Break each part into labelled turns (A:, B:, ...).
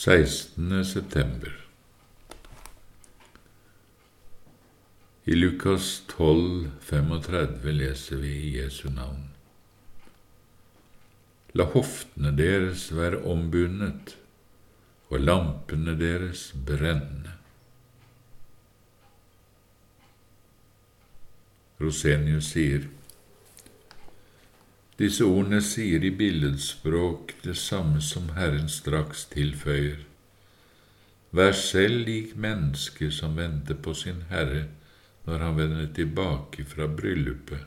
A: 16. september I Lukas 12, 35 leser vi i Jesu navn. La hoftene deres være ombundet og lampene deres brenne. Rosenius sier disse ordene sier i billedspråk det samme som Herren straks tilføyer. Vær selv lik mennesket som venter på sin Herre når han vender tilbake fra bryllupet,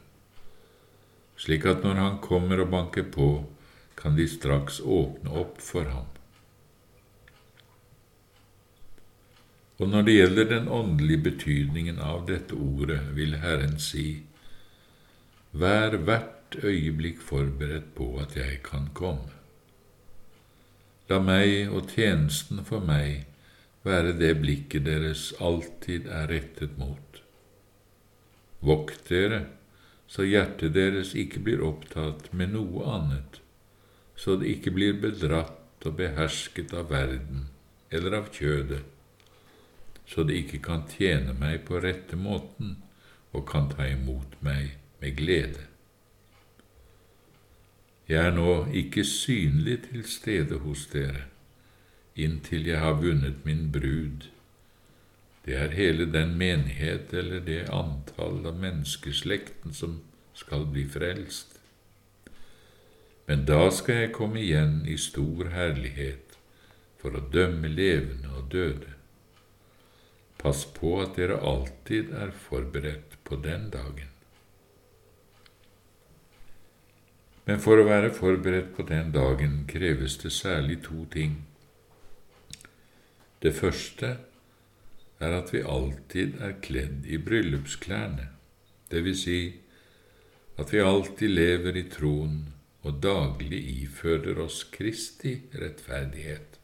A: slik at når han kommer og banker på, kan de straks åpne opp for ham. Og når det gjelder den åndelige betydningen av dette ordet, vil Herren si, Vær øyeblikk forberedt på at jeg kan komme. La meg og tjenesten for meg være det blikket deres alltid er rettet mot. Vokt dere, så hjertet deres ikke blir opptatt med noe annet, så det ikke blir bedratt og behersket av verden eller av kjødet, så det ikke kan tjene meg på rette måten og kan ta imot meg med glede. Jeg er nå ikke synlig til stede hos dere, inntil jeg har vunnet min brud. Det er hele den menighet eller det antall av menneskeslekten som skal bli frelst. Men da skal jeg komme igjen i stor herlighet for å dømme levende og døde. Pass på at dere alltid er forberedt på den dagen. Men for å være forberedt på den dagen kreves det særlig to ting. Det første er at vi alltid er kledd i bryllupsklærne, vil si at vi alltid lever i troen og daglig ifører oss Kristi rettferdighet,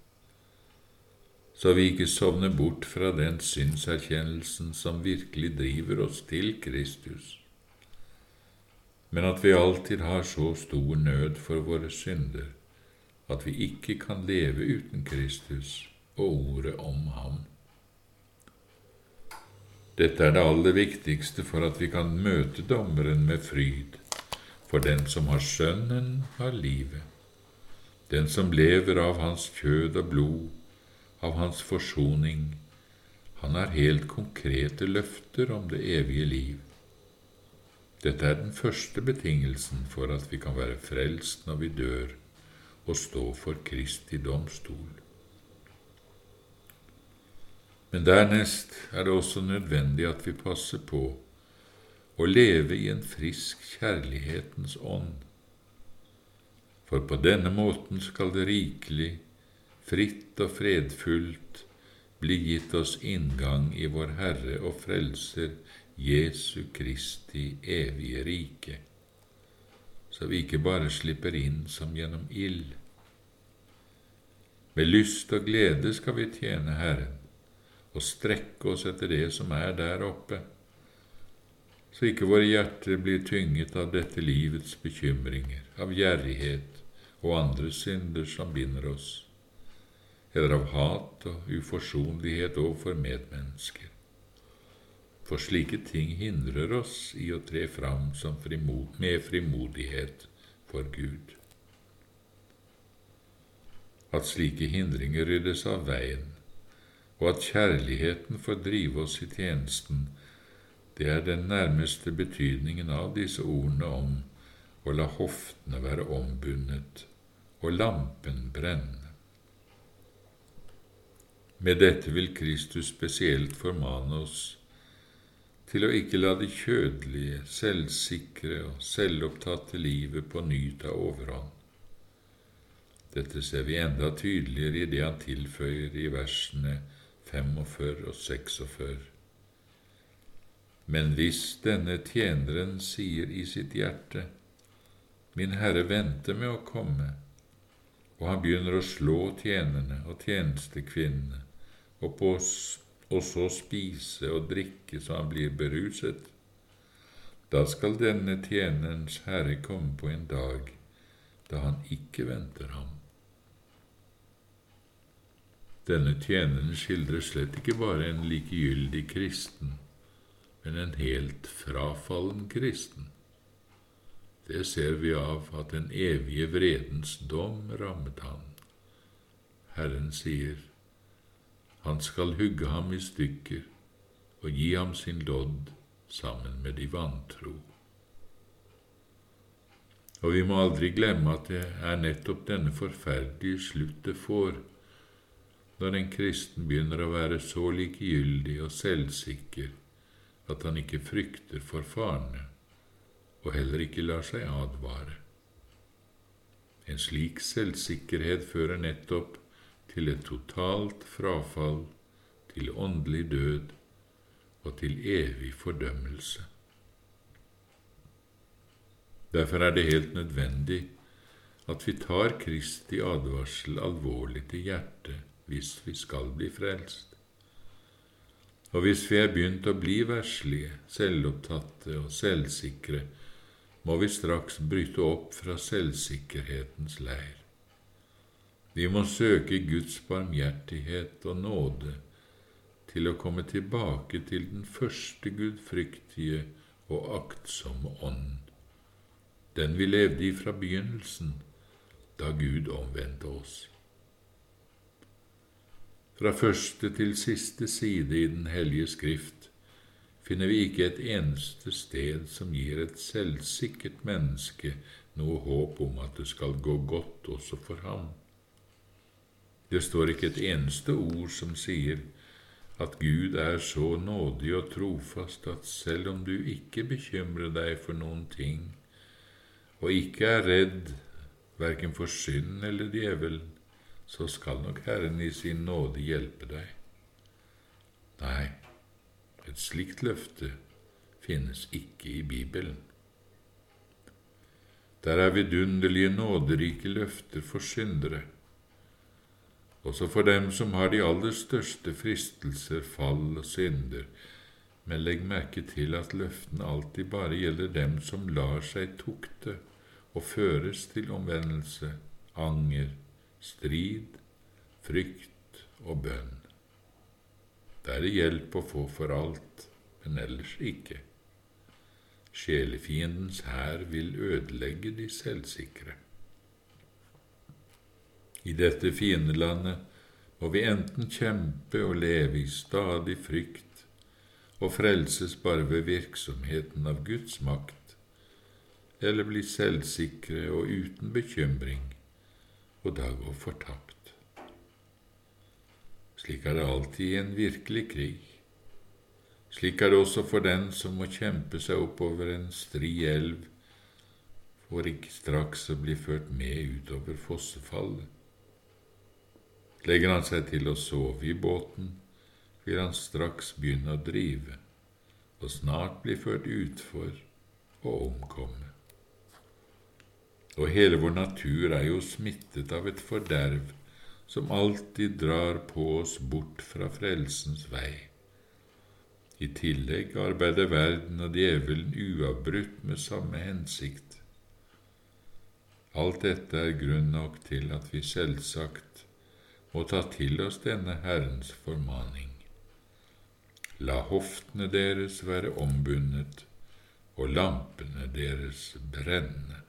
A: så vi ikke sovner bort fra den synserkjennelsen som virkelig driver oss til Kristus men at vi alltid har så stor nød for våre synder at vi ikke kan leve uten Kristus og ordet om ham. Dette er det aller viktigste for at vi kan møte dommeren med fryd, for den som har Sønnen, har livet. Den som lever av hans kjød og blod, av hans forsoning, han har helt konkrete løfter om det evige liv. Dette er den første betingelsen for at vi kan være frelst når vi dør og stå for Kristi domstol. Men dernest er det også nødvendig at vi passer på å leve i en frisk kjærlighetens ånd, for på denne måten skal det rikelig, fritt og fredfullt bli gitt oss inngang i vår Herre og Frelser Jesu Kristi evige rike, så vi ikke bare slipper inn som gjennom ild. Med lyst og glede skal vi tjene Herren og strekke oss etter det som er der oppe, så ikke våre hjerter blir tynget av dette livets bekymringer, av gjerrighet og andre synder som binder oss, eller av hat og uforsonlighet overfor medmennesker for slike ting hindrer oss i å tre fram frimod, med frimodighet for Gud. At slike hindringer ryddes av veien, og at kjærligheten får drive oss i tjenesten, det er den nærmeste betydningen av disse ordene om å la hoftene være ombundet og lampen brenne. Med dette vil Kristus spesielt formane oss til å ikke la det kjødelige, selvsikre og selvopptatte livet på ny ta overhånd. Dette ser vi enda tydeligere i det han tilføyer i versene 45 og 46. Men hvis denne tjeneren sier i sitt hjerte, Min Herre venter med å komme, og han begynner å slå tjenerne og tjenestekvinnene og på og så spise og drikke så han blir beruset, da skal denne tjenerens herre komme på en dag da han ikke venter ham. Denne tjeneren skildrer slett ikke bare en likegyldig kristen, men en helt frafallen kristen. Det ser vi av at den evige vredens dom rammet han. Herren sier, Han skal hugge ham i stykker og gi ham sin lodd sammen med de vantro. Og vi må aldri glemme at det er nettopp denne forferdelige slutt det får når en kristen begynner å være så likegyldig og selvsikker at han ikke frykter for farene, og heller ikke lar seg advare. En slik selvsikkerhet fører nettopp til et totalt frafall, til åndelig død og til evig fordømmelse. Derfor er det helt nødvendig at vi tar Kristi advarsel alvorlig til hjertet hvis vi skal bli frelst. Og hvis vi er begynt å bli verslige, selvopptatte og selvsikre, må vi straks bryte opp fra selvsikkerhetens leir. Vi må søke Guds barmhjertighet og nåde til å komme tilbake til den første gudfryktige og aktsomme ånd, den vi levde i fra begynnelsen, da Gud omvendte oss. Fra første til siste side i Den hellige Skrift finner vi ikke et eneste sted som gir et selvsikkert menneske noe håp om at det skal gå godt også for ham. Det står ikke et eneste ord som sier at Gud er så nådig og trofast at selv om du ikke bekymrer deg for noen ting, og ikke er redd verken for synd eller djevelen, så skal nok Herren i sin nåde hjelpe deg. Nei, et slikt løfte finnes ikke i Bibelen. Der er vidunderlige, nåderike løfter for syndere, også for dem som har de aller største fristelser, fall og synder, men legg merke til at løftene alltid bare gjelder dem som lar seg tukte og føres til omvendelse, anger, strid, frykt og bønn. Det er hjelp å få for alt, men ellers ikke. Sjelefiendens hær vil ødelegge de selvsikre. I dette fiendelandet må vi enten kjempe og leve i stadig frykt og frelses bare ved virksomheten av Guds makt, eller bli selvsikre og uten bekymring og da gå fortapt. Slik er det alltid i en virkelig krig. Slik er det også for den som må kjempe seg oppover en stri elv for ikke straks å bli ført med utover fossefallet. Legger han seg til å sove i båten, vil han straks begynne å drive, og snart bli ført utfor og omkomme og hele vår natur er jo smittet av et forderv som alltid drar på oss bort fra frelsens vei. I tillegg arbeider verden og djevelen uavbrutt med samme hensikt. Alt dette er grunn nok til at vi selvsagt må ta til oss denne Herrens formaning. La hoftene deres være ombundet og lampene deres brenne.